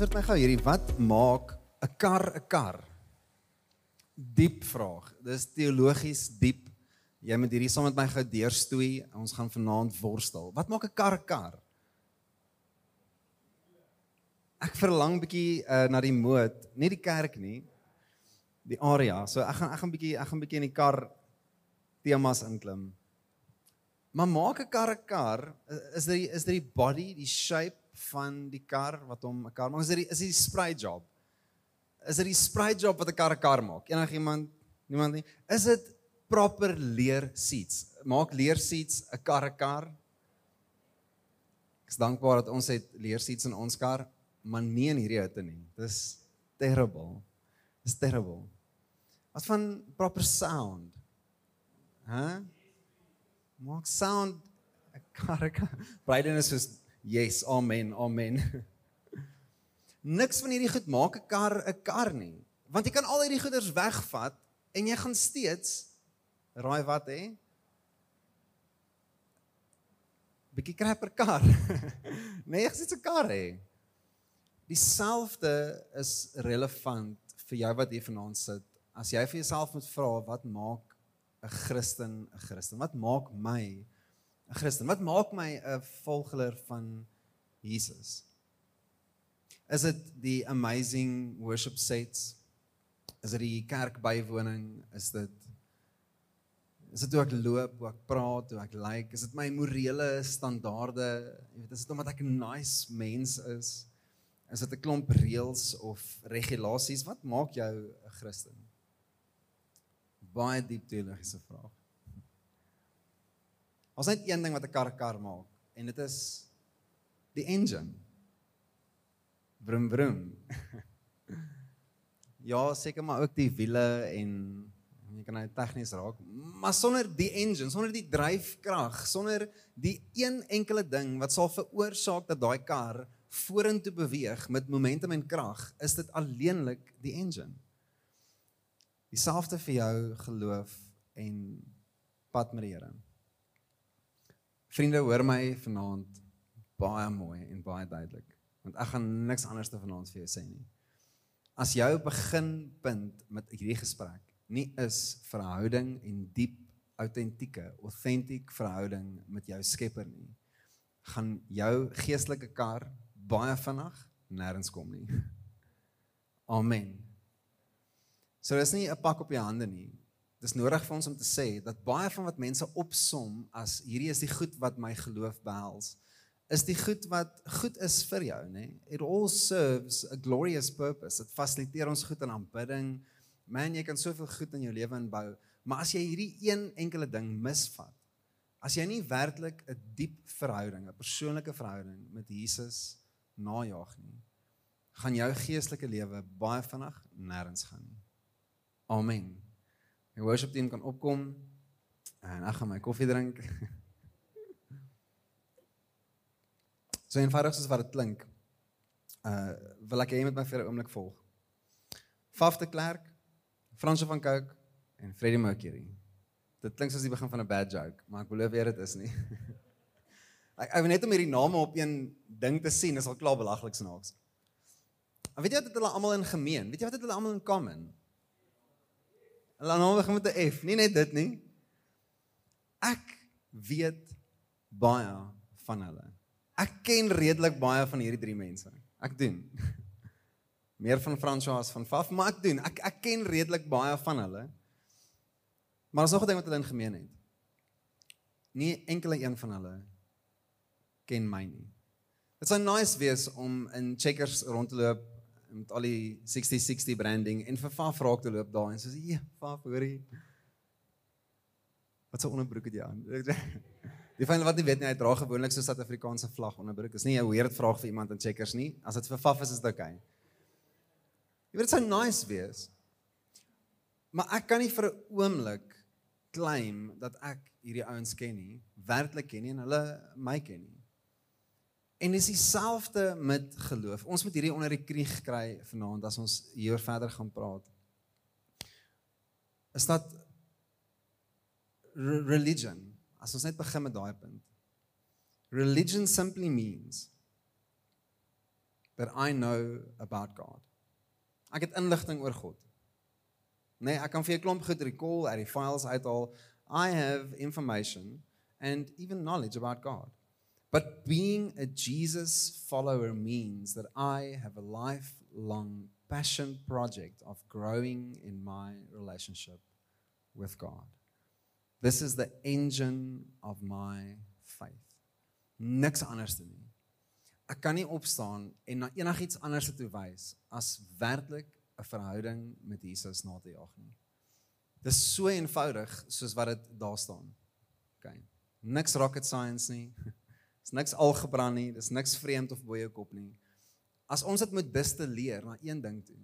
Antwoord my gou hierdie, wat maak 'n kar 'n kar? Diep vraag. Dis teologies diep. Jy moet hierdie saam met my gou deurstoei. Ons gaan vanaand worstel. Wat maak 'n kar 'n kar? Ek verlang bietjie uh, na die moed, nie die kerk nie. Die area. So ek gaan ek gaan bietjie ek gaan bietjie in die kar temas inklim. Maar maak 'n kar 'n kar, is dit is dit die body, die shape van die kar wat hom 'n kar maak? Is dit is dit die spray job? Is dit die spray job wat 'n kar 'n kar maak? Enigiemand? Niemand nie. Is dit proper leer seats? Maak leer seats 'n kar 'n kar? Ek is dankbaar dat ons het leer seats in ons kar, maar nie in hierdie hitte nie. Dis terrible. Dis terrible. Wat van proper sound? Hæ? Huh? maak sound 'n karre. Bryden is soos yes, amen, amen. Niks van hierdie goed maak 'n kar 'n kar nie. Want jy kan al hierdie goeders wegvat en jy gaan steeds raai wat hè? Bietjie krapper kar. nee, ek sê 'n kar hè. Dieselfde is relevant vir jou wat hier vanaand sit. As jy vir jouself moet vra wat maak 'n Christen 'n Christen? Wat maak my 'n Christen? Wat maak my 'n volgeler van Jesus? Is dit die amazing worship sets? Is dit die kerkbywoning? Is dit Is dit hoe ek loop, hoe ek praat, hoe ek lyk? Like? Is dit my morele standaarde? Jy weet, is dit omdat ek 'n nice mens is? Is dit 'n klomp reëls of regulasies? Wat maak jou 'n Christen? baie diep teologiese vraag. Ons het een ding wat 'n kar kar maak en dit is die engine. Brum brum. ja, seker maar ook die wiele en jy kan nou tegnies raak, maar sonder die engine, sonder die dryfkrag, sonder die een enkele ding wat sal veroorsaak dat daai kar vorentoe beweeg met momentum en krag, is dit alleenlik die engine. Dieselfde vir jou geloof en pad met die Here. Vriende, hoor my vanaand baie mooi en baie duidelik, want ek gaan niks anders te vanaand vir jou sê nie. As jou beginpunt met hierdie gesprek nie is verhouding en diep autentieke, authentic verhouding met jou Skepper nie, gaan jou geestelike kar baie vinnig nêrens kom nie. Amen. So dis nie 'n pak op die hande nie. Dis nodig vir ons om te sê dat baie van wat mense opsom as hierdie is die goed wat my geloof behels, is die goed wat goed is vir jou, nê? It all serves a glorious purpose. Dit fasiliteer ons goed in aanbidding. Man, jy kan soveel goed in jou lewe inbou, maar as jy hierdie een enkele ding misvat, as jy nie werklik 'n diep verhouding, 'n persoonlike verhouding met Jesus najag nie, gaan jou geestelike lewe baie vinnig nêrens gaan nie. Amen. Die worship team kan opkom en ek gaan my koffie drink. so eenvoudig soos wat dit klink. Uh wil ek hê jy moet my vir 'n oomblik volg. Faf de Klerk, Franso van Cooke en Freddie Mercury. Dit klink soos die begin van 'n bad joke, maar ek belowe dit is nie. ek ek weet net om hierdie name op een ding te sien, is al klaar belaglik snaaks. Weet jy wat het hulle almal in gemeen? Weet jy wat het hulle almal in common? Hulle naam begin met 'n F, nie net dit nie. Ek weet baie van hulle. Ek ken redelik baie van hierdie drie mense. Ek doen. Meer van François van Faf, maar ek doen. Ek ek ken redelik baie van hulle. Maar daar's nog 'n ding wat hulle in gemeen het. Nie enkele een van hulle ken my nie. Dit sou nice wees om in Checkers rond te loop met al die 6060 branding en vir Faf raak te loop daar en sê ja, Faf, hoorie. Wat 'n onderbroek het jy aan? Die fyn wat jy weet nie, hy dra gewoonlik so Suid-Afrikaanse vlag onderbroek. Dis nie 'n weird vraag vir iemand in Checkers nie. As dit vir Faf is, is dit oukei. Jy weet dit sou nice wees. Maar ek kan nie vir 'n oomblik claim dat ek hierdie ouens ken nie, werklik ken nie en hulle my ken nie. En dis dieselfde met geloof. Ons moet hierdie onder die krieg kry vanaand as ons hier verder gaan praat. Is dat religion? As ons net begin met daai punt. Religion simply means that I know about God. Ek het inligting oor God. Nee, ek kan vir 'n klomp goed recall uit die files uithaal. I have information and even knowledge about God. But being a Jesus follower means that I have a lifelong passion project of growing in my relationship with God. This is the engine of my faith. Niks anders te nie. Ek kan nie opstaan en na enigiets anders te wys as werklik 'n verhouding met Jesus na te jaag nie. Dis so eenvoudig soos wat dit daar staan. OK. Niks rocket science nie. Dis niks algebra nie, dis niks vreemd of bo jou kop nie. As ons dit moet distilleer na een ding toe.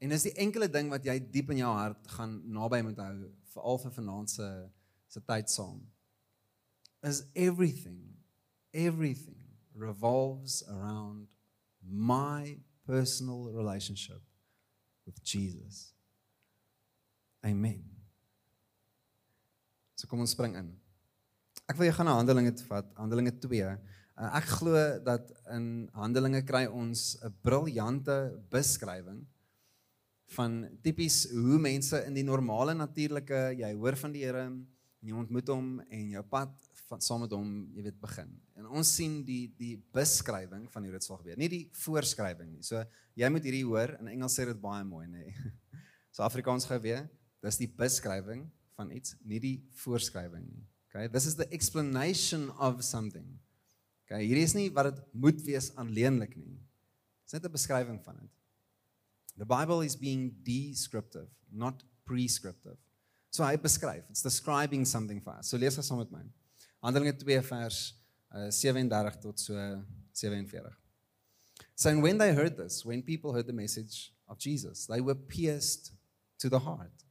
En dis die enkele ding wat jy diep in jou hart gaan naby moet hou veral vir vanaand se se tyd saam. Is everything everything revolves around my personal relationship with Jesus. Amen. So kom ons spring in. Ek wil jy gaan na Handelinge vat, Handelinge 2. Uh, ek glo dat in Handelinge kry ons 'n briljante beskrywing van tipies hoe mense in die normale natuurlike jy hoor van die Here en jy ontmoet hom en jou pad van saam met hom jy weet begin. En ons sien die die beskrywing van hoe dit sal gebeur, nie die voorskrywing nie. So jy moet hierdie hoor in Engels sê dit baie mooi nê. So Afrikaans gou weer, dis die beskrywing van iets, nie die voorskrywing nie. Okay, this is the explanation of something. Okay, hierdie is nie wat dit moet wees aanleenlik nie. Dis net 'n beskrywing van dit. The Bible is being descriptive, not prescriptive. So hy beskryf, it's describing something for us. So lees dit saam met my. Handelinge 2 vers uh, 37 tot so 47. So and when they heard this, when people heard the message of Jesus, they were pierced to the heart.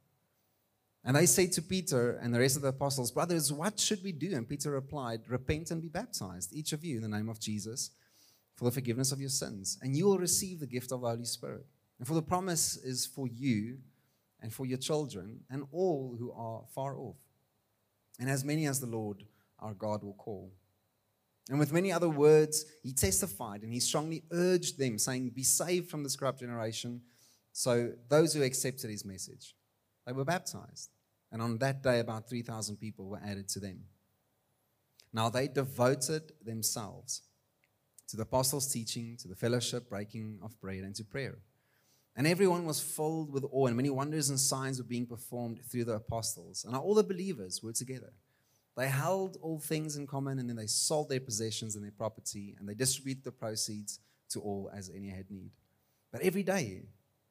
And they said to Peter and the rest of the apostles, Brothers, what should we do? And Peter replied, Repent and be baptized, each of you, in the name of Jesus, for the forgiveness of your sins, and you will receive the gift of the Holy Spirit. And for the promise is for you and for your children and all who are far off, and as many as the Lord our God will call. And with many other words, he testified and he strongly urged them, saying, Be saved from this corrupt generation. So those who accepted his message, they were baptized. And on that day, about 3,000 people were added to them. Now they devoted themselves to the apostles' teaching, to the fellowship, breaking of bread, and to prayer. And everyone was filled with awe, and many wonders and signs were being performed through the apostles. And all the believers were together. They held all things in common, and then they sold their possessions and their property, and they distributed the proceeds to all as any had need. But every day,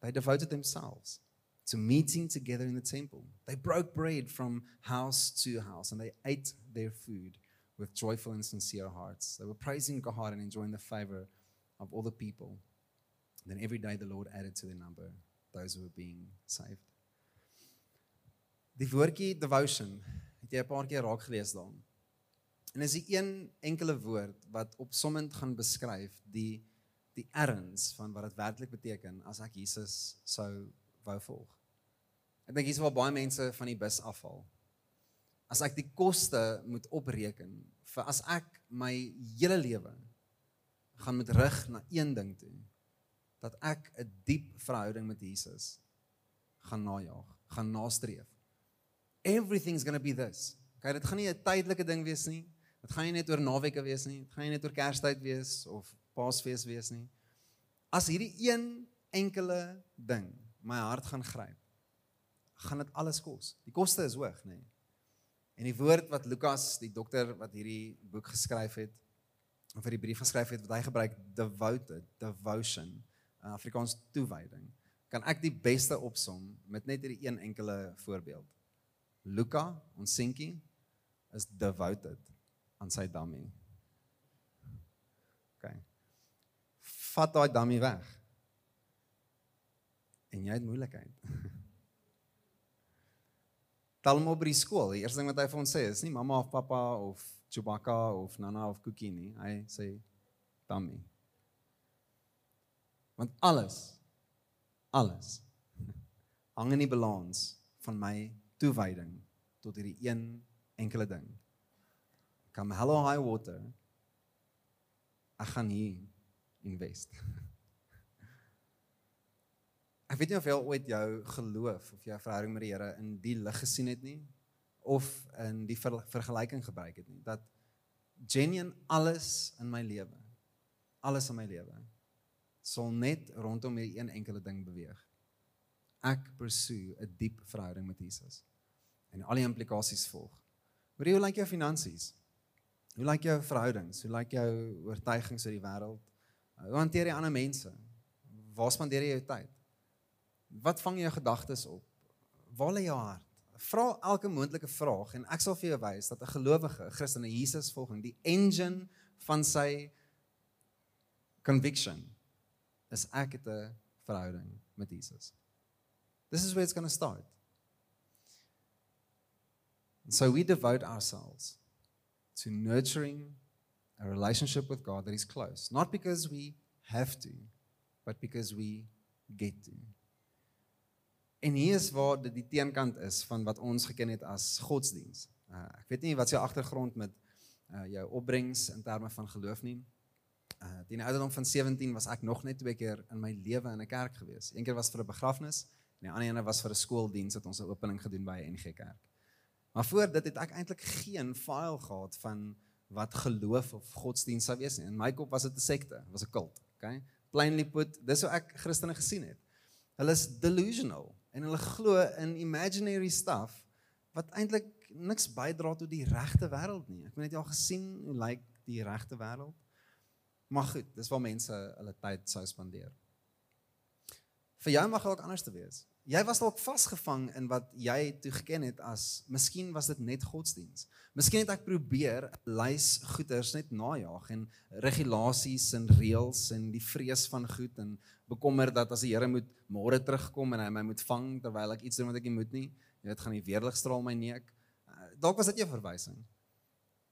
they devoted themselves to meeting together in the temple. They broke bread from house to house, and they ate their food with joyful and sincere hearts. They were praising God and enjoying the favor of all the people. Then every day the Lord added to their number those who were being saved. Die woordjie devotion het jy 'n paar keer raak gelees daarin. En is die een enkele woord wat opsommend gaan beskryf die die erns van wat dit werklik beteken as ek Jesus sou wou volg. Ek dink hier's waar baie mense van die bus afval. As ek die koste moet opreken vir as ek my hele lewe gaan met rig na een ding toe dat ek 'n diep verhouding met Jesus gaan najaag, gaan nastreef. Everything's going to be this. Okay, dit gaan nie 'n tydelike ding wees nie. Dit gaan nie net oor naweke wees nie. Dit gaan nie net oor Kerstyd wees of Paasfees wees nie. As hierdie een enkele ding my hart gaan gryp, gaan dit alles kos. Die koste is hoog, nê. En die woord wat Lukas, die dokter wat hierdie boek geskryf het, of hierdie brief geskryf het, wat hy gebruik, devoted, devotion, uh, Afrikaans toewyding, kan ek die beste opsom met net hierdie een enkele voorbeeld. Luka, ons seentjie, is devoted aan sy dummy. OK. Vat daai dummy weg. En jy het moeilikheid. Op by die skool. Die eerste ding wat hy vir ons sê is nie mamma of pappa of Chewbacca of Nana of Cookie nie. Hy sê dummy. Want alles alles hang in die balans van my toewyding tot hierdie een enkele ding. Come hello high water. Ek gaan hier invest. Ek weet nie of jy ooit jou geloof of jou verhouding met die Here in die lig gesien het nie of in die ver, vergelyking gebruik het nie dat genuen alles in my lewe alles in my lewe sal net rondom hierdie een enkele ding beweeg. Ek pursue 'n diep verhouding met Jesus. En al die implikasies volg. Hoe lyk like jou finansies? Hoe lyk like jou verhoudings? Hoe lyk like jou oortuigings oor die wêreld? Hoe hanteer jy ander mense? Waar spandeer jy jou tyd? Wat vang jou gedagtes op? Waar lê jou hart? Vra elke moontlike vraag en ek sal vir jou wys dat 'n gelowige, Christen, Jesus volging, die engine van sy conviction is ek het 'n verhouding met Jesus. This is where it's going to start. And so we devote ourselves to nurturing a relationship with God that is close, not because we have to, but because we get to. En hier is waar dit die teenkant is van wat ons geken het as godsdiens. Uh, ek weet nie wat sy agtergrond met uh, jou opbrengs in terme van geloof nie. Uh, teen die ouderdom van 17 was ek nog net twee keer in my lewe in 'n kerk gewees. Een keer was vir 'n begrafnis en die ander ene was vir 'n skooldiens wat ons 'n opening gedoen by 'n NG Kerk. Maar voor dit het ek eintlik geen file gehad van wat geloof of godsdiens sou wees nie. In my kop was dit 'n sekte, was 'n kult, okay? Plainly put, dis hoe ek Christene gesien het. Hulle is delusional en hulle glo in imaginary stuff wat eintlik niks bydra tot die regte wêreld nie. Ek het net al gesien hoe lyk die regte wêreld. Maar goed, dis waar mense hulle tyd sou spandeer. Vir jou mag dalk anders te wees. Jy was dalk vasgevang in wat jy toe geken het as miskien was dit net godsdiens. Miskien het ek probeer lys goeders net najag en regulasies en reëls en die vrees van goed en bekommer dat as die Here moet môre terugkom en hy my moet vang terwyl ek iets doen wat ek nie moet nie, jy weet gaan die weerligstraal my neek. Uh, dalk was dit jou verwysing.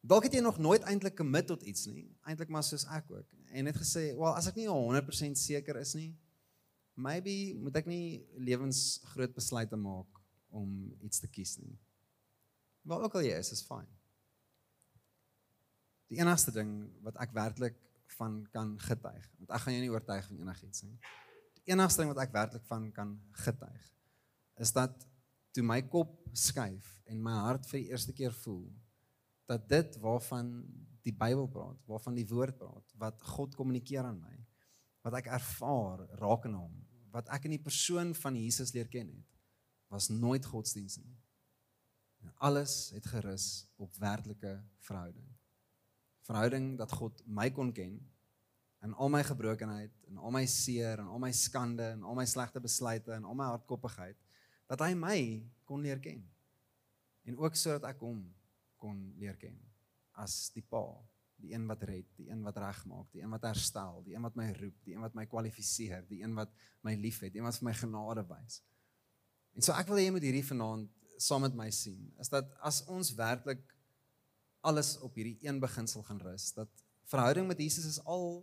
Dalk het jy nog nooit eintlik commit tot iets nie, eintlik maar soos ek ook en het gesê, "Wel, as ek nie 100% seker is nie, maybe moet ek nie lewensgroot besluite maak om iets te kies nie. Waar ook al jy is, is fyn. Die enigste ding wat ek werklik van kan getuig, want ek gaan jou nie oortuig van enigiets nie. Die enigste ding wat ek werklik van kan getuig is dat toe my kop skuif en my hart vir die eerste keer voel dat dit waarvan die Bybel praat, waarvan die woord praat, wat God kommunikeer aan my, wat ek ervaar raak in hom, wat ek in die persoon van Jesus leer ken het, was nooit godsdiens nie. En alles het gerus op werklike verhouding. Verhouding dat God my kon ken in al my gebrokenheid, in al my seer, in al my skande, in al my slegte besluite, in al my hardkoppigheid, dat hy my kon leer ken. En ook sodat ek hom kon leer ken as die Pa die een wat red, die een wat regmaak, die een wat herstel, die een wat my roep, die een wat my kwalifiseer, die een wat my liefhet, die een wat vir my genade wys. En so ek wil hê jy moet hierdie vanaand saam met my sien, is dat as ons werklik alles op hierdie een beginsel gaan rus, dat verhouding met Jesus is al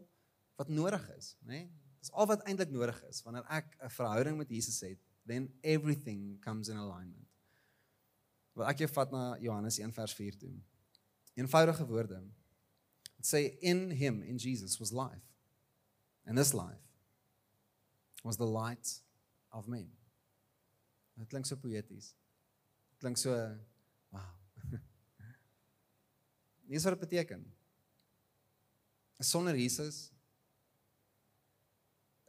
wat nodig is, né? Nee? Dis al wat eintlik nodig is wanneer ek 'n verhouding met Jesus het, then everything comes in alignment. Wat ek jou vat na Johannes 1 vers 4 toe. Eenvoudige woorde. Say in him in Jesus was life. And this life was the light of men. Dit klink so poeties. Dit klink so wow. Nie wat dit beteken. Sonder Jesus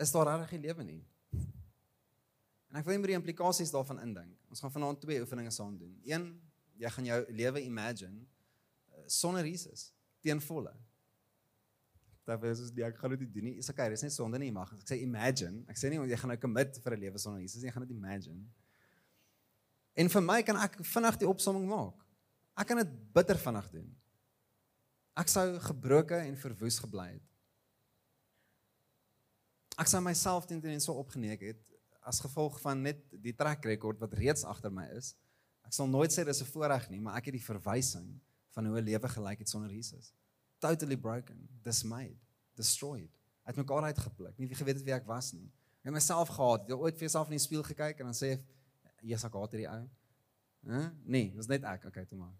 is daar regtig nie lewe nie. En ek wil net met die implikasies daarvan indink. Ons gaan vanaand twee oefeninge saam doen. Een, jy gaan jou lewe imagine eh, sonder Jesus teen volle. Dat is die ek gaan dit doen nie. Is okay, dis net sonde nie mag. Ek sê imagine. Ek sê nie jy gaan nou commit vir 'n lewe sonder Jesus nie. Jy gaan dit imagine. En vir my kan ek vinnig die opsomming maak. Ek kan dit bitter vinnig doen. Ek sou gebroke en verwoes gebly het. Ek sou myself teen teen so opgeneek het as gevolg van net die trek rekord wat reeds agter my is. Ek sal nooit sê dis 'n voorreg nie, maar ek het die verwysing van hoe 'n lewe gelyk het sonder Jesus. Totally broken, dismayed, destroyed. Uit mekaar uitgepluk. Nie geweet het wie ek was nie. Ek het myself gehaat. Jy ooit vir jouself in die spieël gekyk en dan sê jy, "Jesus, ek haat hierdie ou." Hæ? Nee, dis net ek. Okay, toe maar.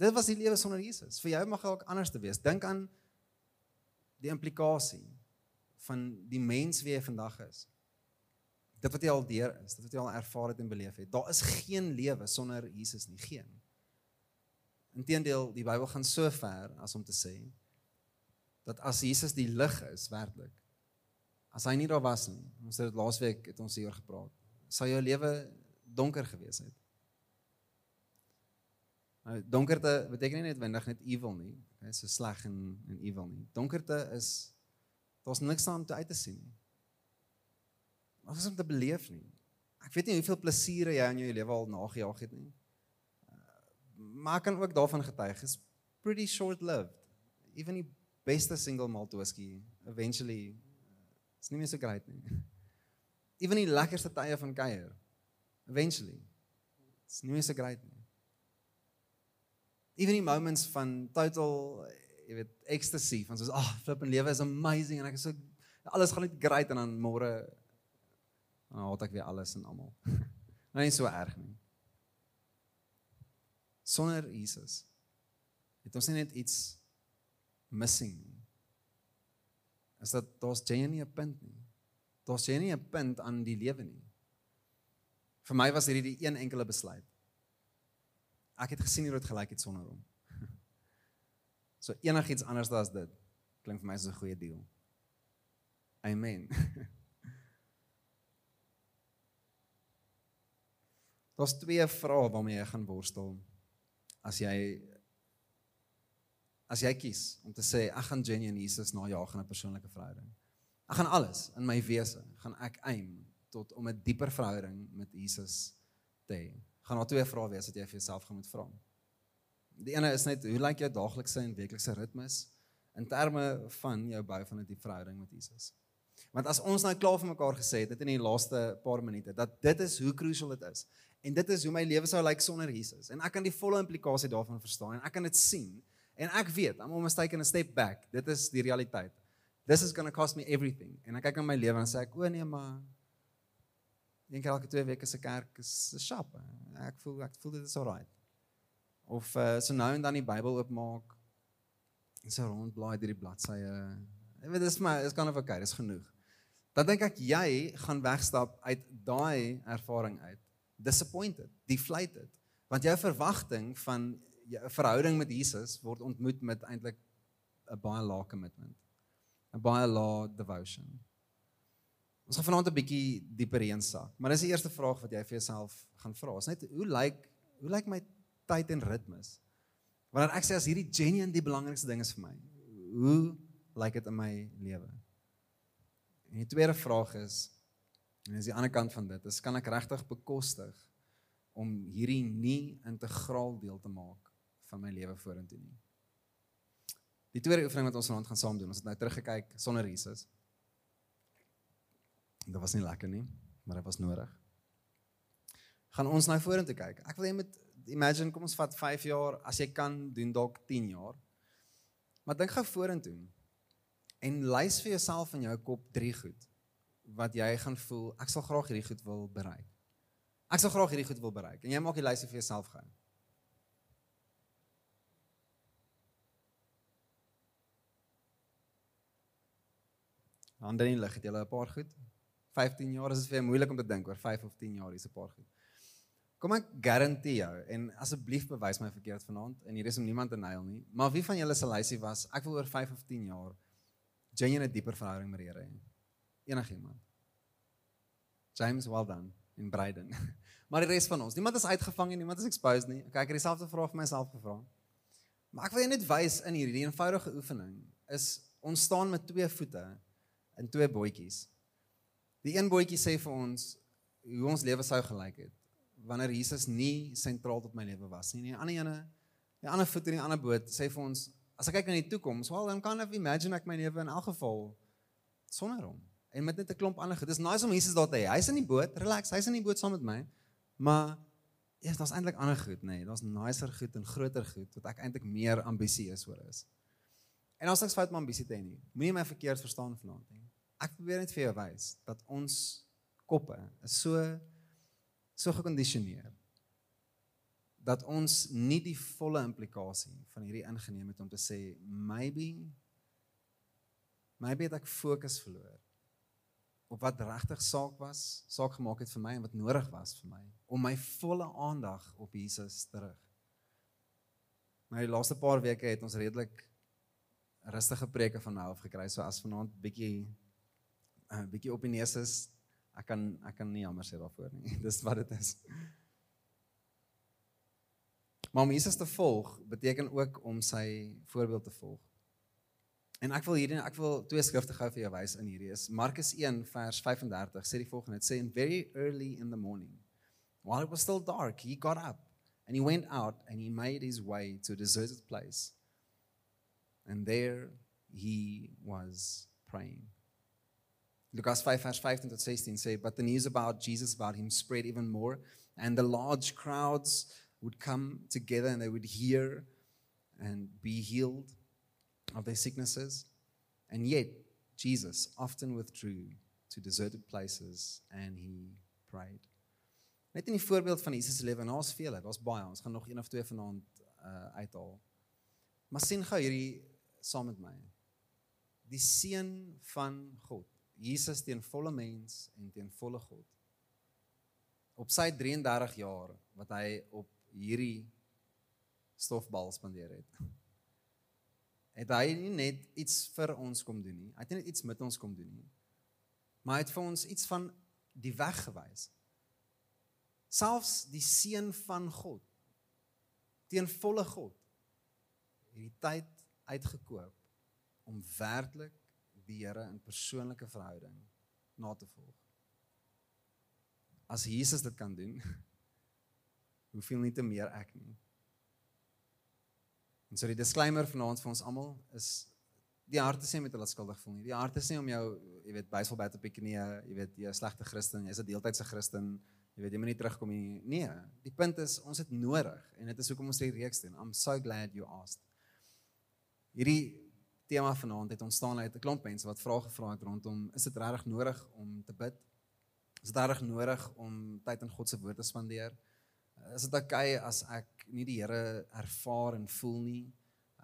Dit was die lewe sonder Jesus. Vir jou mag dalk anders te wees. Dink aan die implikasie van die mens wie jy vandag is. Dit wat jy al deur is, dit wat jy al ervaar het en beleef het. Daar is geen lewe sonder Jesus nie, geen. Inteendeel, die Bybel gaan so ver as om te sê dat as Jesus die lig is werklik, as hy nie daar was nie, ons het dit laasweek het ons hieroor gepraat, sou jou lewe donker gewees het. Nou donkerte beteken nie noodwendig net evil nie, okay, so sleg en en evil nie. Donkerte is daar's niks aan om te uit te sien nie. Wat is om te beleef nie. Ek weet nie hoeveel plesiere jy in jou lewe al nagejaag het nie. Maar kan ook daarvan getuig is pretty short lived. Even die beste single malt whisky eventually is nie meer so great nie. Even die lekkerste tye van kuier eventually is nie meer so great nie. Even die moments van total jy weet ecstasy van soos ag oh, flip en lewe is amazing en ek is so alles gaan net great en dan môre dan haat ek weer alles en almal. Nou nie so erg nie. Sonder Jesus het ons net iets missing nie. Is dat daar's genuine 'n punt nie. Daar's genuine 'n punt aan die lewe nie. Vir my was hierdie die een enkele besluit. Ek het gesien hoe dit gelyk het sonder hom. So enigiets anders as dit klink vir my so 'n goeie deal. Amen. Daar's twee vrae waarmee jy gaan worstel as jy as jy kies om te sê ek gaan genuine Jesus najag in 'n persoonlike verhouding. Ek gaan alles in my wese gaan ek aim tot om 'n dieper verhouding met Jesus te hê. Gaan daar twee vrae wees wat jy vir jouself gaan moet vra. Die ene is net hoe lyk jou daaglikse en weeklikse ritmes in terme van jou bou van 'n diep verhouding met Jesus? Want as ons nou klaar vir mekaar gesê het dit in die laaste paar minute dat dit is hoe crucial dit is en dit is hoe my lewe sou lyk sonder Jesus. En ek kan die volle implikasie daarvan verstaan en ek kan dit sien. En ek weet I'm almost taking a step back. Dit is die realiteit. This is going to cost me everything. En ek kyk na my lewe en sê ek o nee maar dink elke twee weke se kerk is shop ek voel ek voel dit is alright. Of uh, so nou en dan die Bybel oopmaak en so rondblaai deur die bladsye. Ek weet dis maar is kind of okay dis genoeg. Dan dink ek jy gaan wegstap uit daai ervaring uit disappointed, deflated. Want jou verwagting van jou verhouding met Jesus word ontmoet met eintlik 'n baie lae commitment. 'n Baie lae devotion. Ons gaan vanaand 'n bietjie dieper insak, maar dis die eerste vraag wat jy vir jouself gaan vra. Is net hoe lyk hoe lyk my tyd en ritmes? Wanneer ek sê as hierdie genuine die belangrikste ding is vir my, hoe lyk dit in my lewe? En die tweede vraag is En as die ander kant van dit, is kan ek regtig bekostig om hierdie nie integraal deel te maak van my lewe vorentoe nie. Die tweede oefening wat ons vanaand gaan saam doen, ons het nou teruggekyk sonder Jesus. Dit was nie lekker nie, maar dit was nodig. Gaan ons nou vorentoe kyk. Ek wil jy met imagine kom ons vat 5 jaar, as jy kan doen dalk 10 jaar. Maar dink gou vorentoe. En lys vir jouself in jou kop 3 goed wat jy gaan voel ek sal graag hierdie goed wil bereik. Ek sal graag hierdie goed wil bereik en jy maak die lysie vir jouself gou. Hande in lig, het jy 'n paar goed? 15 jaar is dit vir moeilik om te dink oor 5 of 10 jaar is 'n paar goed. Kom ek garandeer jou en asseblief bewys my verkeerd vanaand en hier is om niemand te nail nie, maar wie van julle se lysie was ek wil oor 5 of 10 jaar genuine dieper verhouding met die Here hê? Enigiemand. James well done in Bryden. Maar die res van ons, niemand is uitgevang en niemand is exposed nie. Okay, ek het dieselfde vraag vir myself gevra. Maar ek wil net wys in hierdie eenvoudige oefening is ons staan met twee voete in twee bootjies. Die een bootjie sê vir ons hoe ons lewe sou gelyk het wanneer Jesus nie sentraal tot my lewe was nie. Die ander ene, die ander voet in die ander boot sê vir ons as ek kyk na die toekoms, well, dan kan ek imagine ek my lewe in elk geval sonder hom en met net 'n klomp ander goed. Dis nice om Jesus daar te hê. Hy's in die boot, relax, hy's in die boot saam met my. Maar ja, daar's eintlik ander goed, nê. Nee, daar's nicer goed en groter goed wat ek eintlik meer ambisieus oor is. En ons niks fout met ambisie te hê nie. Moenie my verkeerd verstaan vanaand nie. Ek probeer net vir jou wys dat ons koppe is so so gekondisioneer dat ons nie die volle implikasie van hierdie ingeneem het om te sê maybe maybe dat ek fokus verloor op wat regtig saak was, saak gemaak het vir my en wat nodig was vir my om my volle aandag op Jesus terug. Maar die laaste paar weke het ons redelik rustige preke van my af gekry. So as vanaand bietjie 'n uh, bietjie op die neus is, ek kan ek kan nie jammer sê daarvoor nie. Dis wat dit is. Maar om Jesus te volg beteken ook om sy voorbeeld te volg. En ek wil hierdie ek wil twee skrifte gou vir jou wys in hierdie is Markus 1 vers 35 sê die volgende. Dit sê in very early in the morning while it was still dark he got up and he went out and he made his way to a deserted place. And there he was praying. Lukas 5 vers 15 tot 16 sê but the news about Jesus about him spread even more and the large crowds would come together and they would hear and be healed of their sicknesses. And yet, Jesus often withdrew to deserted places and he prayed. Net in die voorbeeld van Jesus se lewe, en daar's vele, daar's baie. Ons gaan nog een of twee vanaand uh uithaal. Maar sien gou hierdie saam met my. Die seun van God, Jesus teen volle mens en teen volle God. Op sy 33 jaar wat hy op hierdie stofbal spandeer het het hy nie net iets vir ons kom doen nie. Hy het nie net iets met ons kom doen nie. Maar hy het vir ons iets van die weg gewys. Selfs die seun van God teen volle God hierdie tyd uitgekoop om werklik die Here in persoonlike verhouding na te volg. As Jesus dit kan doen, hoeveel nie te meer ek nie. En so die disclaimer vanaand vir ons almal is die harte sê met hulle skuldig voel nie. Die harte sê om jou, jy weet, by te op die knie, jy weet, jy is 'n slegte Christen, jy's 'n deeltydse Christen, jy weet, jy moet nie terugkom nie. Nee, die punt is ons het nodig en dit is hoekom ons hierdie reeks doen. I'm so glad you asked. Hierdie tema vanaand het ontstaan uit 'n klomp mense wat vrae gevra het rondom is dit regtig nodig om te bid? Is dit regtig nodig om tyd in God se woord te spandeer? Is dit oukei okay as ek nie die Here ervaar en voel nie.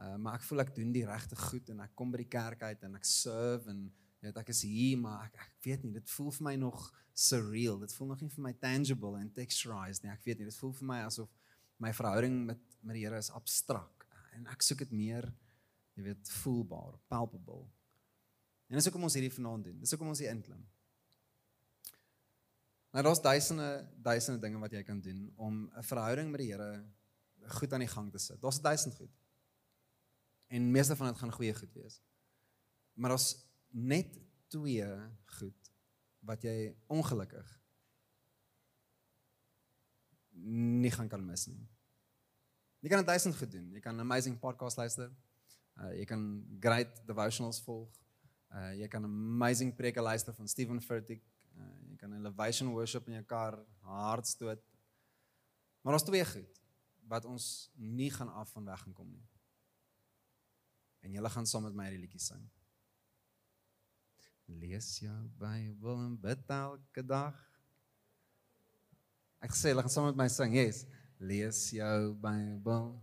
Uh maar ek voel ek doen die regte goed en ek kom by die kerk uit en ek serve en jy weet ek is hier maar ek ek weet nie dit voel vir my nog surreal. Dit voel nog nie vir my tangible en texturized nie. Ek weet nie dit voel vir my asof my verhouding met met die Here is abstrak en ek soek dit meer jy weet voelbaar, palpable. En dis hoekom ons hierdie vanaand doen. Dis hoekom ons hier inklim. Nou daar's duisende duisende dinge wat jy kan doen om 'n verhouding met die Here goed aan die gang te sit. Daar's duisend goed. En meeste van dit gaan goeie goed wees. Maar daar's net twee goed wat jy ongelukkig nie gaan kan mis nie. Jy kan duisend goed doen. Jy kan 'n amazing podcast luister. Uh jy kan great devotionals volg. Uh jy kan amazing preek luister van Stephen Furtick. Uh jy kan 'n elevation worship in jou kar hardstoot. Maar daar's twee goed wat ons nie gaan af van weg gaan kom nie. En julle gaan saam met my hierdie liedjie sing. Lees jou Bybel en bid elke dag. Ek sê hulle gaan saam met my sing. Yes. Lees jou Bybel.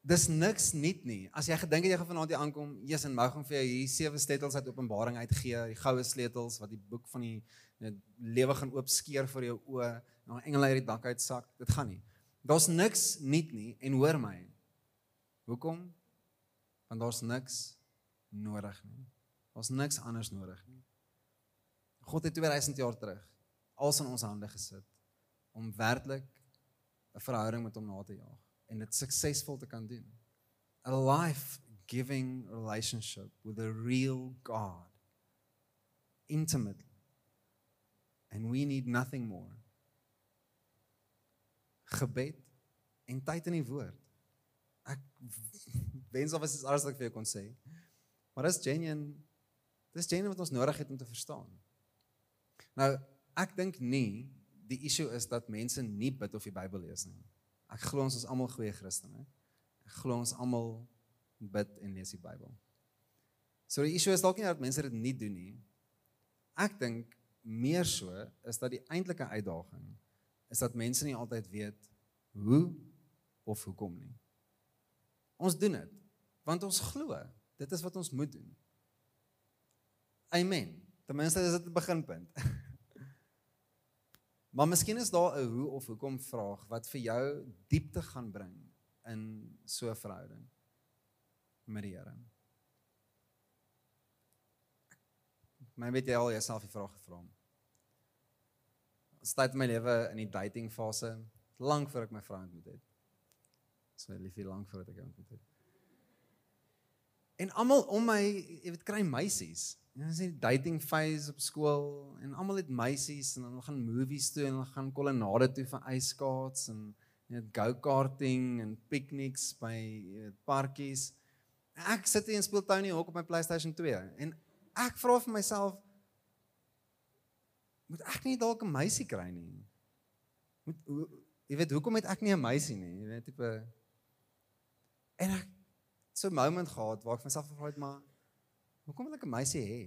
Dis niks nuut nie. As jy gedink het jy gaan vanaand hier aankom, Jesus en Mough gaan vir jou hier sewe sleutels uit Openbaring uitgee, die goue sleutels wat die boek van die, die lewe gaan oopskeer vir jou oë, en 'n engel uit die dak uitsak. Dit gaan nie. Daar's niks nuut nie en hoor my. Hoekom? Want daar's niks nodig nie. Daar's niks anders nodig nie. God het 2000 jaar terug alles in ons hande gesit om werklik 'n verhouding met hom na te jaag en dit suksesvol te kan doen. A life-giving relationship with a real God. Intimate. And we need nothing more. Gebed en tyd in die woord. Ek wens of is alles wat ek vir jou kon sê. Maar dis genuine. Dis genuine wat ons nodig het om te verstaan. Nou, ek dink nie die issue is dat mense nie bid of die Bybel lees nie. Ek glo ons is almal goeie Christene. Ek glo ons almal bid en lees die Bybel. So die issue is dalk nie dat mense dit nie doen nie. Ek dink meer so is dat die eintlike uitdaging is dat mense nie altyd weet hoe of hoekom nie. Ons doen dit want ons glo dit is wat ons moet doen. Amen. Ten minste is dit 'n beginpunt. maar miskien is daar 'n hoe of hoekom vraag wat vir jou diepte gaan bring in so 'n verhouding met die Here. Maar weet jy al jouself die vraag gevra? Staat my lewe in die dating fase lank voor ek my vrou ontmoet het. So liefie lank voordat ek haar ontmoet het. En almal om my, jy weet, kry meisies. Ja, dis die dating phase op skool en almal het meisies en hulle gaan movies toe en hulle gaan kolonnade toe vir ijskaats en net go-karting en picnics by weet, parkies. Ek sit hier en speel Tony Hawk op my PlayStation 2 en ek vra vir myself moet ek nie dalk 'n meisie kry nie? Moet jy weet hoekom het ek nie 'n meisie nie? Jy weet tipe en ek so 'n moment gehad waar ek myself gevra het maar Hoekom wil ek 'n meisie hê?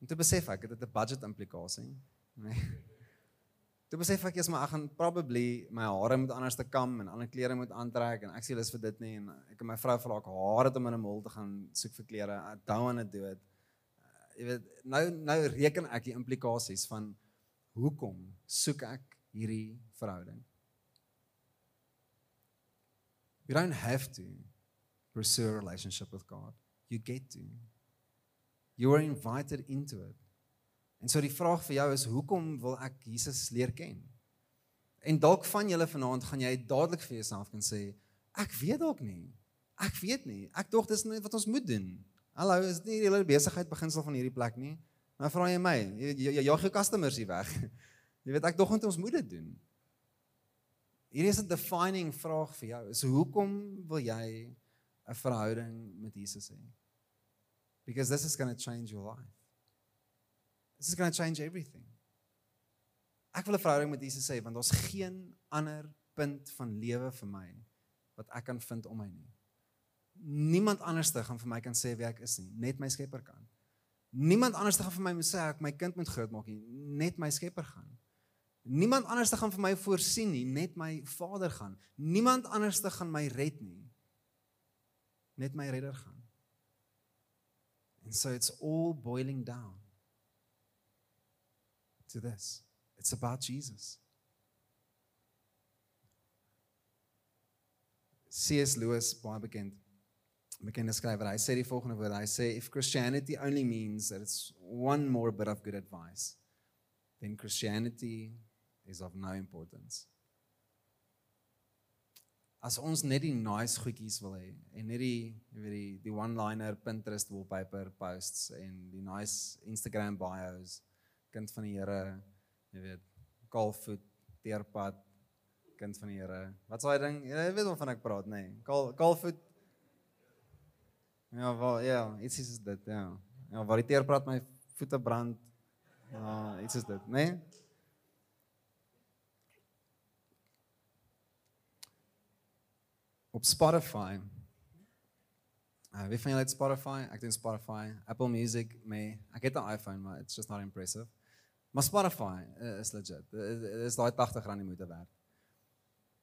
Om te besef ek het dit 'n budget implikasie. Nee. Toe besef ek eers maar ek gaan probably my hare moet anders te kam en ander klere moet aantrek en ek sê lus vir dit nie en ek en my vrou vra ek hare om in 'n mall te gaan soek vir klere. I don't want to do it. Uh, jy weet nou nou reken ek die implikasies van hoekom soek ek hierdie verhouding? You don't have to pursue a relationship with God you get to. You are invited into it. En so die vraag vir jou is hoekom wil ek Jesus leer ken? En dalk van julle vanaand gaan jy dadelik vir jouself kan sê ek weet dalk nie. Ek weet nie. Ek dink dis net wat ons moet doen. Hallo, is dit nie julle besigheid beginsel van hierdie plek nie? Nou vra jy my, jy jy jou customers hier weg. Jy weet ek dink ons moet dit doen. Hierdie is 'n defining vraag vir jou. Is hoekom wil jy 'n verhouding met Jesus hê? because this is going to change your life. This is going to change everything. Ek wil 'n verhouding met Jesus hê want daar's geen ander punt van lewe vir my wat ek kan vind om my nie. Niemand anderste gaan vir my kan sê wie ek is nie, net my Skepper kan. Niemand anderste gaan vir my moet sê ek my kind moet groot maak nie, net my Skepper gaan. Niemand anderste gaan vir my voorsien nie, net my Vader gaan. Niemand anderste gaan my red nie, net my Redder gaan. And so it's all boiling down to this it's about Jesus. C.S. Lewis, baie bekend, bekende skrywer, hy sê die volgende. Hy sê if Christianity only means that it's one more bit of good advice, then Christianity is of no importance as ons net die nice goedjies wil hê en net die weet die die one-liner Pinterest wallpaper posts en die nice Instagram bios. Kind van die Here jy weet kalfoot teerpad kind van die Here. Wat s'daai ding? Jy weet waarvan ek praat nê? Nee. kal kalfoot ja wel ja iets is dit ja. Ja waar die teerpad my voete brand. Ja iets is dit nê? nee? Op Spotify. Uh, wie van julle het Spotify? Ek doen Spotify, Apple Music, me. Ek het 'n iPhone, maar it's just not impressive. Maar Spotify uh, is legit. Dit is daai 80 rand die moeite werd.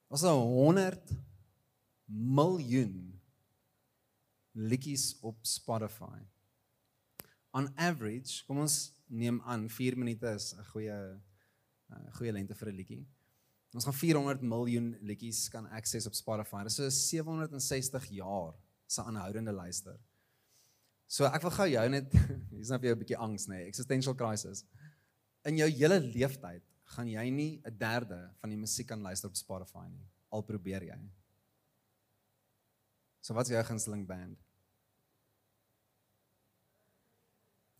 Ons het 100 miljoen liedjies op Spotify. On average, kom ons neem aan 4 minute is 'n goeie uh, goeie lengte vir 'n liedjie. Ons gaan 400 miljoen liedjies kan access op Spotify. Dit is so 760 jaar se aanhoudende luister. So ek wil gou jou net hier's nou vir jou 'n bietjie angs nê, nee, existential crisis. In jou hele lewenstyd gaan jy nie 'n derde van die musiek kan luister op Spotify nie. Al probeer jy. So wat is jou gunsteling band?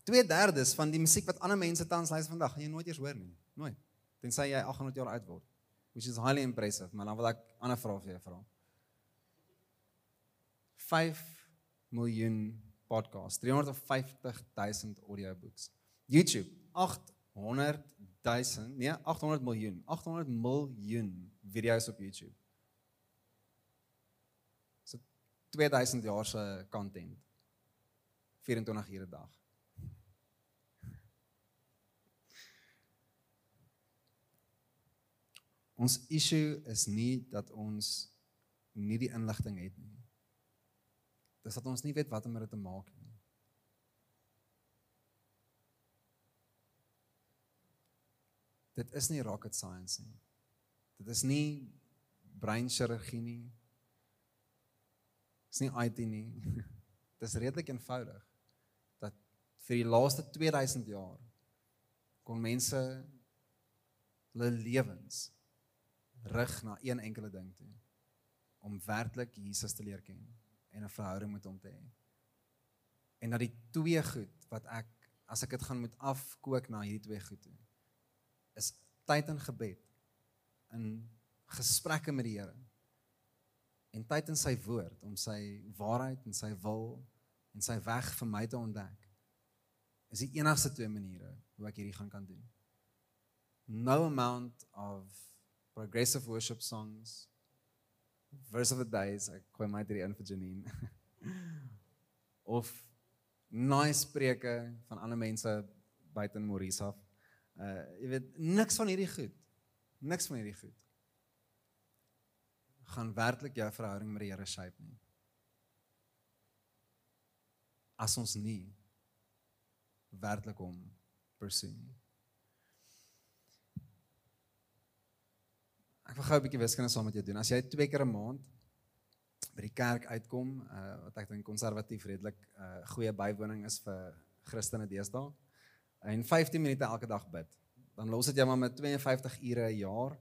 2/3 van die musiek wat ander mense tans luister vandag, gaan jy nooit eers hoor nie. Nooit. Tensy jy 800 jaar oud word which is highly impressive, maar dan wil ek ander vrae vir jou vra. 5 miljoen podcasts, 350 000 audiobooks. YouTube 800 000, nee, 800 miljoen, 800 miljoen video's op YouTube. So 2000 jaar se content. 24 ure 'n dag. Ons issue is nie dat ons nie die inligting het nie. Dis dat ons nie weet wat om dit te maak nie. Dit is nie rocket science nie. Dit is nie breinchirurgie nie. Dit is nie IT nie. Dit is redelik eenvoudig dat vir die laaste 2000 jaar kon mense hulle lewens rig na een enkele ding toe om werklik Jesus te leer ken en 'n verhouding met hom te hê. En dat die twee goed wat ek as ek dit gaan moet afkook na hierdie twee goed toe is tyd in gebed in gesprekke met die Here en tyd in sy woord om sy waarheid en sy wil en sy weg vir my te ontdek is die enigste twee maniere hoe ek hierdie gaan kan doen no amount of progressive worship songs. Verse of the days ek gooi my hierdie in vir Janine. Of nice preke van ander mense buite in af. Uh jy weet niks van hierdie goed. Niks van hierdie goed gaan werklik jou verhouding met die Here shape nie. As ons nie werklik hom pursue nie Ek wil gou 'n bietjie wiskunde saam met jou doen. As jy twee keer 'n maand by die kerk uitkom, uh, wat ek dink konservatief redelik 'n uh, goeie bywoning is vir Christene deesdae, en 15 minute elke dag bid, dan los dit jou maar met 52 ure 'n jaar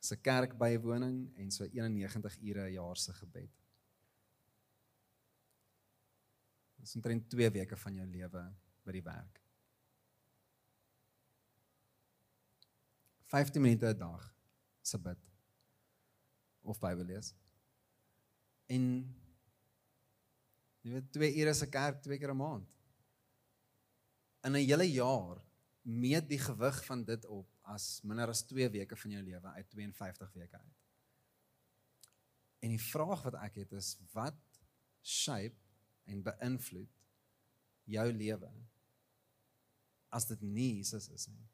se kerk bywoning en so 91 ure 'n jaar se gebed. Dit is omtrent 2 weke van jou lewe by die werk. 15 minute 'n dag se bid of Bybel lees. En jy weet 2 ure se kerk twee keer 'n maand. In 'n hele jaar meet die gewig van dit op as minder as 2 weke van jou lewe uit 52 weke uit. En die vraag wat ek het is wat shape en beïnvloed jou lewe as dit nie Jesus is nie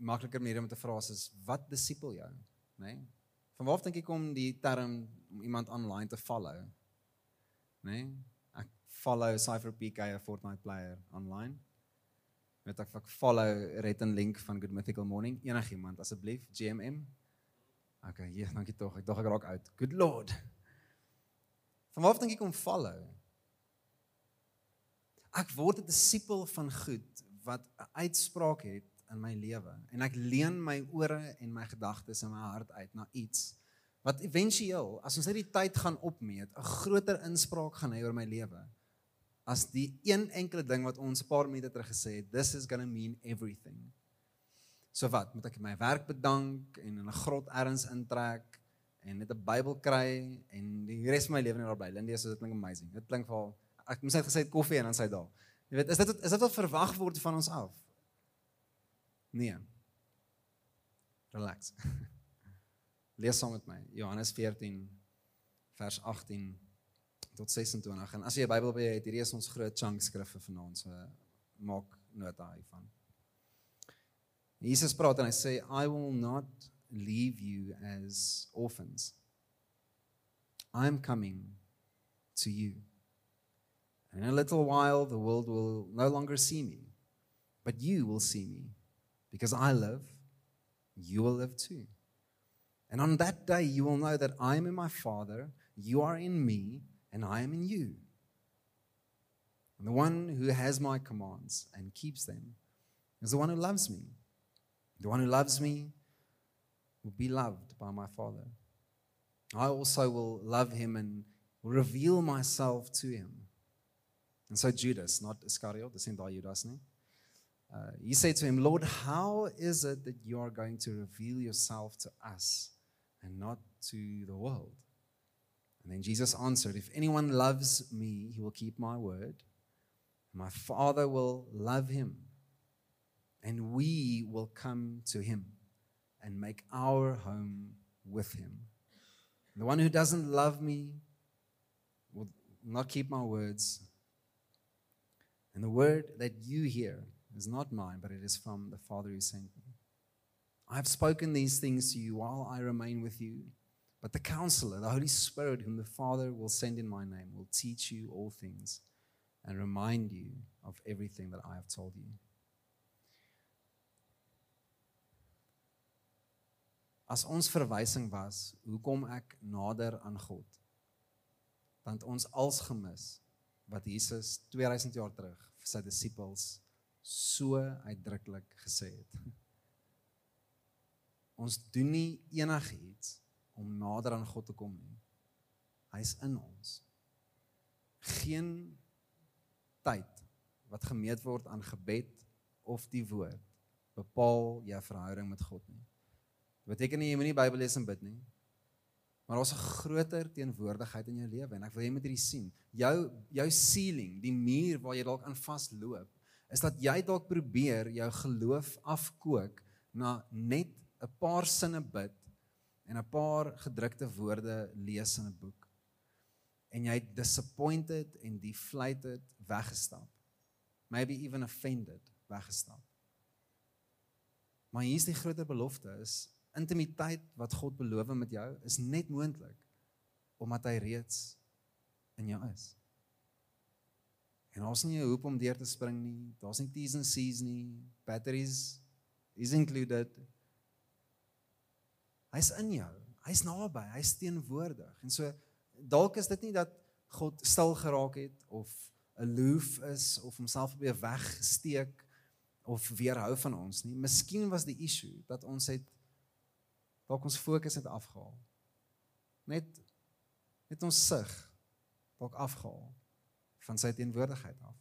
makliker manier om te vra is wat disipel jou, nê? Nee? Van waar dink ek kom die term om iemand online te follow? Nê? Nee? Ek follow Cypher PK, 'n Fortnite player online. Met ek ek follow Red and Link van Good Mythical Morning. Enigiemand asseblief, GMM. Okay, ja, dankie tog. Ek dog ek raak uit. Good Lord. Van waar dink ek kom follow? Ek word 'n disipel van goed wat 'n uitspraak het in my lewe en ek leen my ore en my gedagtes en my hart uit na iets wat éventueel as ons net die tyd gaan opmeet 'n groter inspraak gaan hê oor my lewe as die een enkele ding wat ons 'n paar minute terug gesê het this is going to mean everything. So wat? Moet ek my werk bedank en in 'n grot ergens intrek en net 'n Bybel kry en die res van my lewe net daar bly. Lindy so dit klink amazing. Dit klink vir ek moes net gesê koffie en dan sy daar. Jy weet is dit is dit wat verwag word van ons af Nee. Relax. Lees saam met my Johannes 14 vers 18 tot 26 en as jy 'n Bybel by jou het, hierdie is ons groot chunk skrifte vanaand, so maak nota hiervan. Jesus praat en hy sê I will not leave you as orphans. I am coming to you. In a little while the world will no longer see me, but you will see me. Because I live, you will live too. And on that day, you will know that I am in my Father, you are in me, and I am in you. And the one who has my commands and keeps them is the one who loves me. The one who loves me will be loved by my Father. I also will love him and reveal myself to him. And so Judas, not Iscariot, the same Judas, nie? Uh, he said to him, Lord, how is it that you are going to reveal yourself to us and not to the world? And then Jesus answered, If anyone loves me, he will keep my word. My Father will love him, and we will come to him and make our home with him. The one who doesn't love me will not keep my words. And the word that you hear is not mine, but it is from the Father who sent me. I have spoken these things to you while I remain with you. But the counselor, the Holy Spirit, whom the Father will send in my name, will teach you all things and remind you of everything that I have told you. As ons verwysing was, hoekom ek nader aan God, dan ons als gemis wat Jesus 2000 jaar terug vir sy disippels so uitdruklik gesê het. Ons doen nie enigiets om nader aan God te kom nie. Hy's in ons. Geen tyd wat gemeet word aan gebed of die woord bepaal jou verhouding met God nie. Dit beteken nie jy moenie Bybel lees en bid nie. Maar daar's 'n groter teenwoordigheid in jou lewe en ek wil jy moet hierdie sien. Jou jou ceiling, die muur waar jy dalk aan vasloop, is dat jy dalk probeer jou geloof afkook na net 'n paar sinne bid en 'n paar gedrukte woorde lees in 'n boek. En jy disappointed en deflated weggestap. Maybe even offended weggestap. Maar hier is die groter belofte is intimiteit wat God beloof met jou is net moontlik omdat hy reeds in jou is. En ons nie 'n hoop om deur te spring nie. Daar's nie T's and C's nie. Batteries is included. Hy's in jou. Hy's naby. Hy's teenwoordig. En so dalk is dit nie dat God stil geraak het of aloof is of homself op 'n weg gesteek of weerhou van ons nie. Miskien was die issue dat ons het dalk ons fokus het afgehaal. Net net ons sig dalk afgehaal van sy teenwoordigheid af.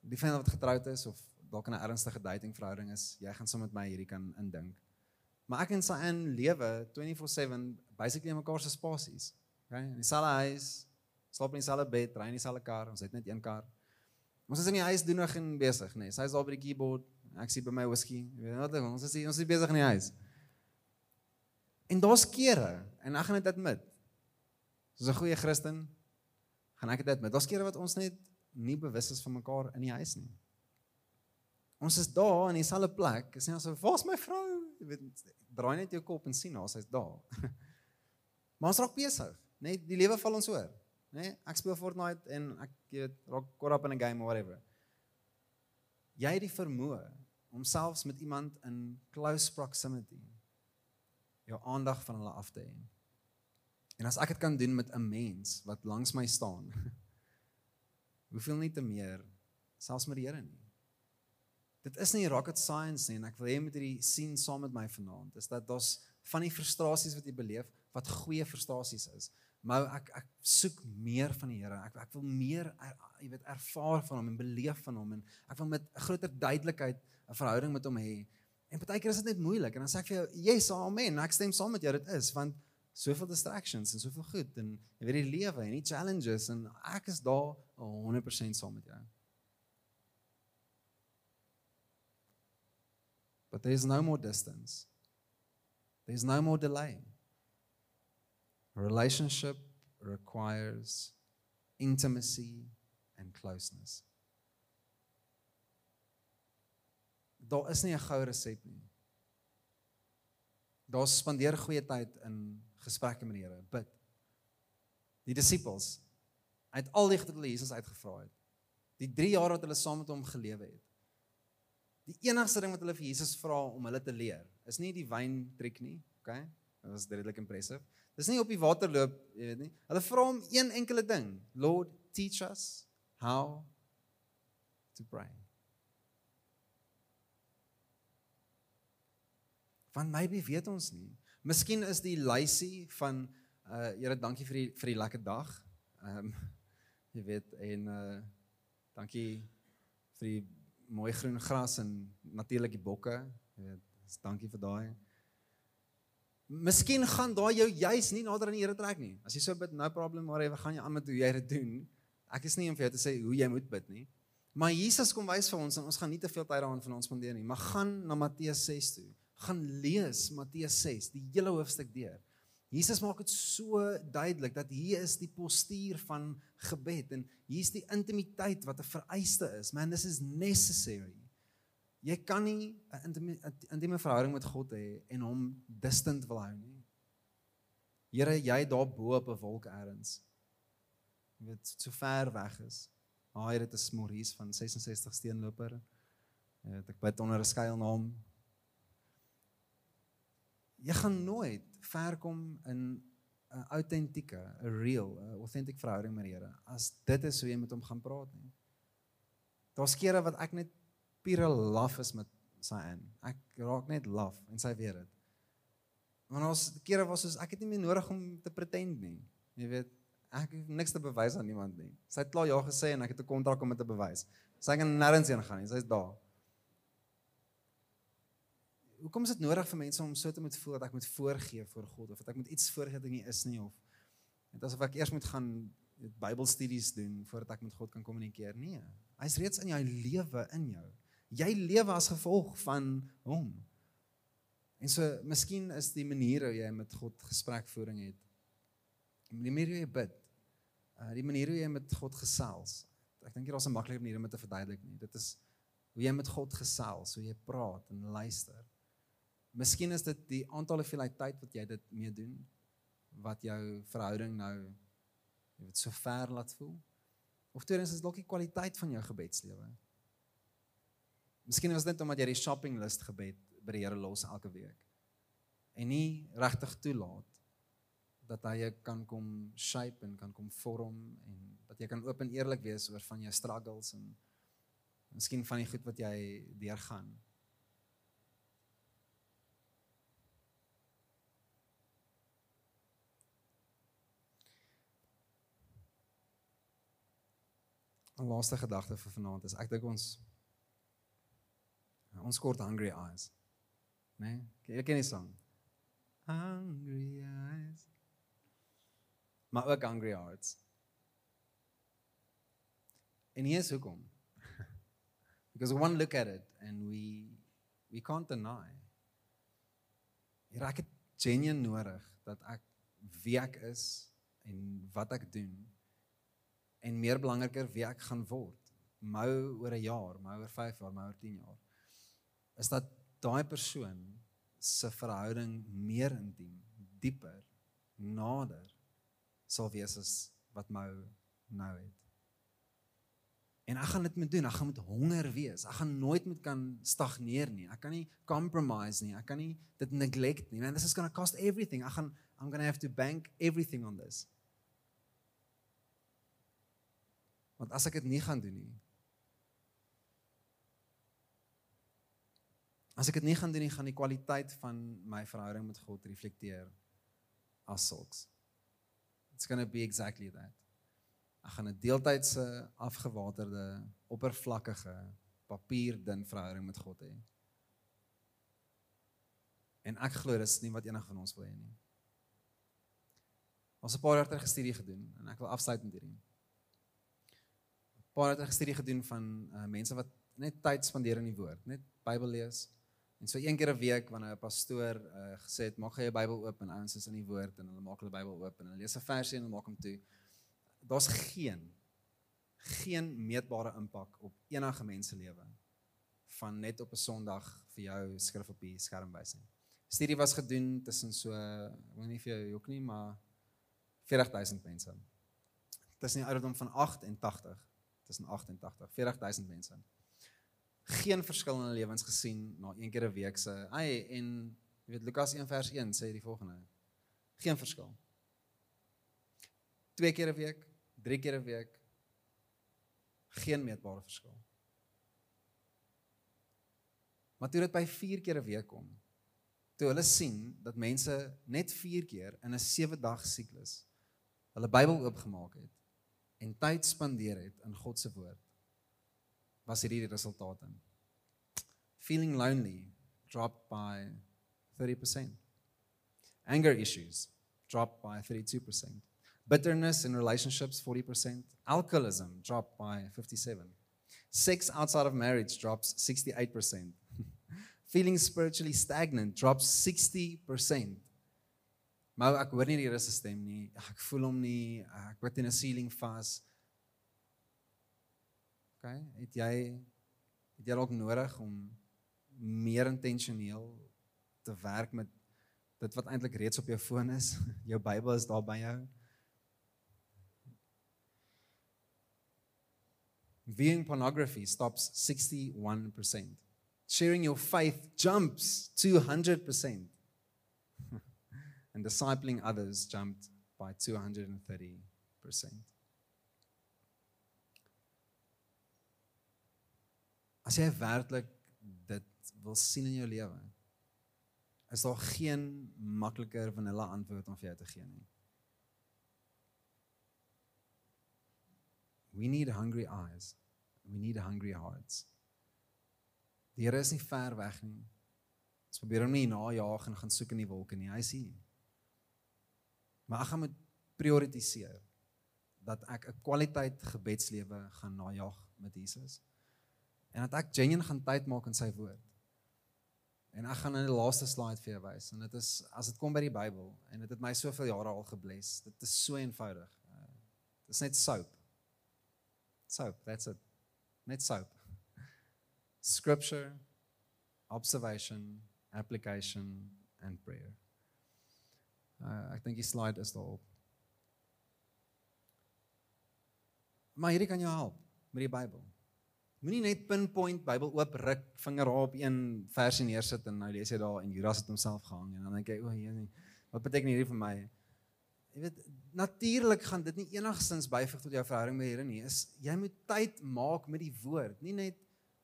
Die feit dat getroud is of dalk in 'n ernstige dating verhouding is, jy gaan saam met my hierdie kan indink. Maar ek en sy in lewe 24/7 basically in mekaar se spasies. Okay? In dieselfde huis, slaap in dieselfde bed, ry in dieselfde kar, ons het net een kar. Ons is in die huis doen nog en besig, nê. Nee. Sy is al by die keyboard, ek sit by my whisky. Jy weet wat, ons is ons is besig in die huis. En daar's kere en ek gaan dit admit. Soos 'n goeie Christen gaan ek dit admit. Daar's kere wat ons net nie bewus is van mekaar in die huis nie. Ons is daar in dieselfde plek. Is nie asof, "Waar's my vrou?" Jy weet, draai net jou kop en sien haar, sy's daar. maar ons raak besig? Nee, die lewe val ons oor, né? Nee, ek speel Fortnite en ek weet raak caught up in 'n game or whatever. Jy het die vermoë om selfs met iemand in close proximity jou aandag van hulle af te hê. En as ek dit kan doen met 'n mens wat langs my staan, hoeveel nie te meer selfs met die Here nie. Dit is nie rocket science nie en ek wil hê jy moet hierdie sien saam met my vanaand. Is dat daar's van die frustrasies wat jy beleef wat goeie frustrasies is. Maar ek ek soek meer van die Here. Ek ek wil meer er, jy weet ervaar van hom en beleef van hom en ek wil met groter duidelikheid 'n verhouding met hom hê. En partykeer is dit net moeilik en dan sê ek vir jou, "Yes, amen." Ek stem saam met jou, dit is want soveel distractions en soveel goed en jy weet die lewe en die challenges en ek is daar 100% saam met jou. But there's no more distance. There's no more delay. Relationship requires intimacy and closeness. Daar is nie 'n goue resep nie. Daar spandeer goeie tyd in gesprekke met die Here, bid. Die disippels uit al die goed wat Jesus uitgevra het. Die 3 jaar wat hulle saam met hom gelewe het. Die enigste ding wat hulle vir Jesus vra om hulle te leer, is nie die wyn triek nie, okay? Dit was redelik impressive. Dis nie op die water loop, jy weet nie. Hulle vra hom een enkele ding. Lord, teach us how to pray. Van maybe weet ons nie. Miskien is die lysie van uh Here, dankie vir die vir die lekker dag. Ehm um, jy weet en uh dankie vir die mooi groen gras en natuurlik die bokke. Jy weet, dankie vir daai. Miskien gaan daai jou juis nie nader aan die Here trek nie. As jy so bid, no problem, maar jy gaan jy aan met hoe jy dit doen. Ek is nie om vir jou te sê hoe jy moet bid nie. Maar Jesus kom wys vir ons en ons gaan nie te veel tyd daaraan van ons spandeer nie, maar gaan na Matteus 6 toe. Gaan lees Matteus 6, die hele hoofstuk deur. Jesus maak dit so duidelik dat hier is die postuur van gebed en hier is die intimiteit wat 'n vereiste is. Man, this is necessary. Jy kan nie 'n intieme intieme verhouding met God hê en hom distant wil hou nie. Here, jy daar bo op 'n wolk elders. Jy weet, so ver weg is. Haai, dit is Maurice van 66 steenloper. Ek bid onder 'n skuilnaam. Jy gaan nooit ver kom in 'n autentieke, 'n real, 'n authentic verhouding met die Here as dit is hoe jy met hom gaan praat nie. Daar's kere wat ek net pure laf is met sy in. Ek raak net laf en sy weet dit. Want ons kere was soos ek het nie meer nodig om te pretend nie. Jy weet, ek het niks te bewys aan niemand nie. Sy het klaar ja gesê en ek het 'n kontrak om dit te bewys. Sy gaan nêrens heen gaan nie. Sy's daar. Hoekom is dit nodig vir mense om so te moet voel dat ek moet voorgee voor God of dat ek moet iets voorgee wat nie is nie of net asof ek eers moet gaan Bybelstudies doen voordat ek met God kan kommunikeer? Nee. Hy's reeds in jou lewe in jou. Jy lewe as gevolg van hom. En so, miskien is die manier hoe jy met God gesprekvoering het. Die manier hoe jy bid. Uh die manier hoe jy met God gesels. Ek dink hier daar's 'n maklike manier om dit te verduidelik nie. Dit is hoe jy met God gesels, hoe jy praat en luister. Miskien is dit die aantal hoeveelheid tyd wat jy dit mee doen wat jou verhouding nou jy weet so ver laat voel. Of tweedens is dalk die kwaliteit van jou gebedslewe. Miskien was dit net omdat jy die shopping list gebed by die Here los elke week en nie regtig toelaat dat hy kan kom shape en kan kom vorm en dat jy kan oop en eerlik wees oor van jou struggles en miskien van die goed wat jy deurgaan. 'n laaste gedagte vir vanaand is ek dink ons ons kort hungry eyes. Né? Nee? Jy ken die sang. Hungry eyes. Maar ook hungry hearts. En hier is hoekom. Because one look at it and we we can't deny. Hier ek het genuen nodig dat ek wie ek is en wat ek doen en meer belangriker wie ek gaan word mou oor 'n jaar, mou oor 5 jaar, mou oor 10 jaar. Is dat daai persoon se verhouding meer intiem, dieper, nader sal wees as wat mou nou het. En ek gaan dit moet doen. Ek gaan met honger wees. Ek gaan nooit met kan stagneer nie. Ek kan nie compromise nie. Ek kan nie dit neglect nie. Man, this is going to cost everything. Ek gaan I'm going to have to bank everything on this. Want as ek dit nie gaan doen nie. As ek dit nie gaan doen nie, gaan die kwaliteit van my verhouding met God reflekteer as sulks. It's going to be exactly that. Ek gaan 'n deeltydse afgewaterde, oppervlakkige, papierdun verhouding met God hê. En ek glo dis nie wat enige van ons wil hê nie. Ons het 'n paar jaar terug 'n studie gedoen en ek wil afsluit met hierdie paar het 'n studie gedoen van uh, mense wat net tyd spandeer in die woord, net Bybel lees. En so een keer 'n week wanneer 'n pastoor uh, gesê het, "Maak gou jou Bybel oop en ouens is in die woord en hulle maak hulle Bybel oop en hulle lees 'n versie en hulle maak hom toe." Daar's geen geen meetbare impak op enige mens se lewe van net op 'n Sondag vir jou skrif op die skerm wys nie. Studie was gedoen tussen so, ek weet nie vir jou ook nie, maar 40000 mense. Tussen die ouderdom van 8 en 80 tussen 88 40000 mense. Geen verskil in hulle lewens gesien na een keer 'n week se. Ai en jy weet Lukas 1 vers 1 sê die volgende. Geen verskil. Twee keer 'n week, drie keer 'n week. Geen meetbare verskil. Maar toe dit by 4 keer 'n week kom, toe hulle sien dat mense net 4 keer in 'n 7 dag siklus hulle Bybel oopgemaak het en tyd spandeer het in God se woord was hierdie die resultate. Feeling lonely dropped by 30%. Anger issues dropped by 32%. Bitterness in relationships 40%. Alcoholism dropped by 57. Sex outside of marriage drops 68%. Feeling spiritually stagnant drops 60%. Maar ek hoor nie die Here se stem nie. Ek voel hom nie. Ek word in 'n ceiling vas. OK, het jy het jy dalk nodig om meer intentioneel te werk met dit wat eintlik reeds op jou foon is. Jou Bybel is daar by jou. Viewing pornography stops 61%. Sharing your faith jumps 200%. And discipling others jumped by 230%. As jy werklik dit wil sien in jou lewe, is daar geen makliker vanille antwoord om vir jou te gee nie. We need hungry eyes. We need hungry hearts. Die Here is nie ver weg nie. Ons probeer hom nie najaag en gaan soek in die wolke nie. Hy is hier. Maar ek gaan met prioritiseer dat ek 'n kwaliteit gebedslewe gaan najaag met Jesus. En dat ek genuen gaan tyd maak in sy woord. En ek gaan in die laaste slide vir jou wys en dit is as dit kom by die Bybel en dit het my soveel jare al gebless. Dit is so eenvoudig. Uh, dit is net soap. Soap, that's it. Net soap. Scripture, observation, application and prayer. Uh, ek dink die slide is daarop. Maar hierdie kan jou help met die Bybel. Moenie net pinpoint Bybel oop ruk vinger op een versie neersit en nou lees jy daar en Judas het homself gehang en dan dink jy o, hier wat beteken hierdie vir my? Jy weet natuurlik gaan dit nie enigstens byvoeg tot jou verhouding met Here nie. Is jy moet tyd maak met die woord, nie net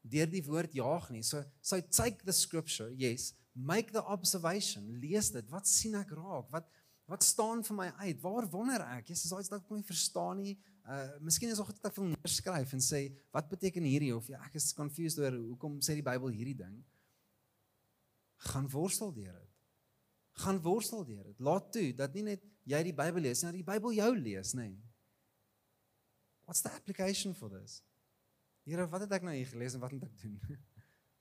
deur die woord jaag nie. So so take the scripture, yes, make the observation, lees dit. Wat sien ek raak? Wat wat staan vir my uit? Waar wonder ek? Jesus, daai is dalk nie verstaan nie. Uh miskien is ook dit ek wil neerskryf en sê wat beteken hierdie of ja, ek is confused oor hoekom sê die Bybel hierdie ding. Gaan worstel deur dit. Gaan worstel deur dit. Laat toe dat nie net jy die Bybel lees nie, maar die Bybel jou lees, nê. Nee. What's the application for this? Here, wat het ek nou hier gelees en wat moet ek doen?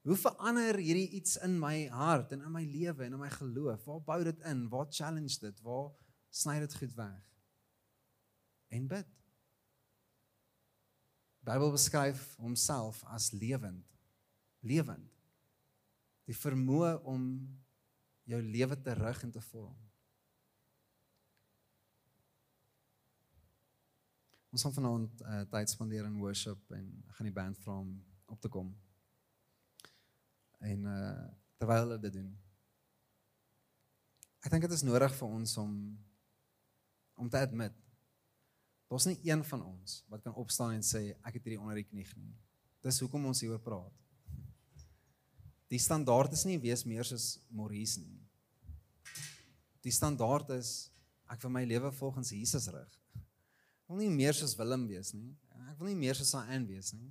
Hoe verander hierdie iets in my hart en in my lewe en in my geloof? Waar bou dit in? Waar challenge dit? Waar sny dit goed weg? En bid. Bybel beskryf homself as lewend. Lewend. Die vermoë om jou lewe te rig en te vorm. Ons gaan vanaand uh, tyd spandeer in worship en ek gaan die band vra om op te kom. En uh terwyl hulle dit doen. Ek dink dit is nodig vir ons om om te admit Daar's nie een van ons wat kan opstaan en sê ek het hierdie onder die knie nie. Dis hoekom ons hieroor praat. Die standaard is nie wees meer soos Maurice nie. Die standaard is ek vir my lewe volgens Jesus rig. Ek wil nie meer soos Willem wees nie. Ek wil nie meer soos Anne wees nie.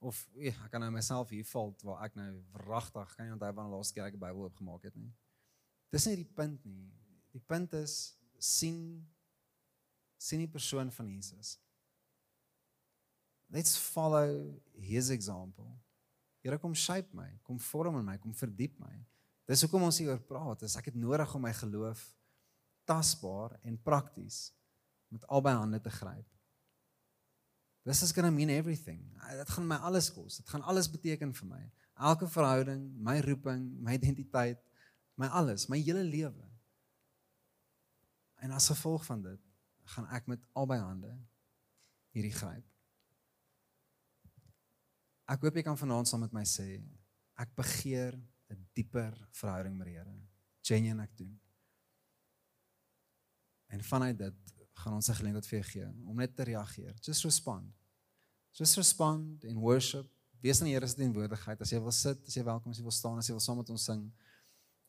Of ja, ek kan nou myself hier valt waar ek nou wragtig kan onthou wanneer laas keer ek die Bybel oopgemaak het nie. Dis nie die punt nie. Die punt is sien sien die persoon van Jesus. Let's follow his example. Here kom shape my, kom vorm in my, kom verdiep my. Dis hoekom ons hier oor praat. Is ek het nodig om my geloof tasbaar en prakties met albei hande te gryp. This is going to mean everything. Dit gaan my alles kos. Dit gaan alles beteken vir my. Elke verhouding, my roeping, my identiteit, my alles, my hele lewe. En as gevolg van dit gaan ek met albei hande hierdie gryp. Ek hoop jy kan vanaand saam met my sê ek begeer 'n dieper verhouding met die Here. Genuine ek doen. En vanuit dit gaan ons 'n geleentheid vir jou gee om net te reageer. Just respond. Just respond in worship. Wees in die Here se teenwoordigheid. As jy wil sit, as jy welkom, as jy wil staan, as jy wil saam met ons sing,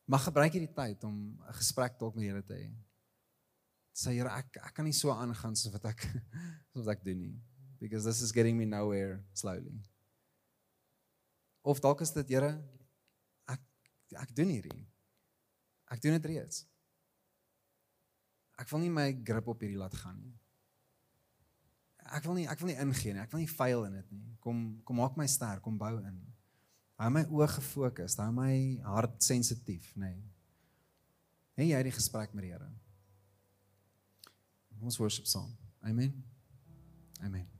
mag gebruik hierdie tyd om 'n gesprek dalk met die Here te hê sê Here ek ek kan nie so aangaan soos wat ek soos wat ek doen nie because this is getting me nowhere slowly. Of dalk is dit Here ek ek doen hierdie. Ek doen dit reeds. Ek wil nie my grip op hierdie laat gaan nie. Ek wil nie ek wil nie ingee nie. Ek wil nie faal in dit nie. Kom kom maak my sterk, kom bou in. Hou my oë gefokus, hou my hart sensitief, nê. Nee. Hê jy die gesprek met die Here? Ons worship song. Amen. Amen.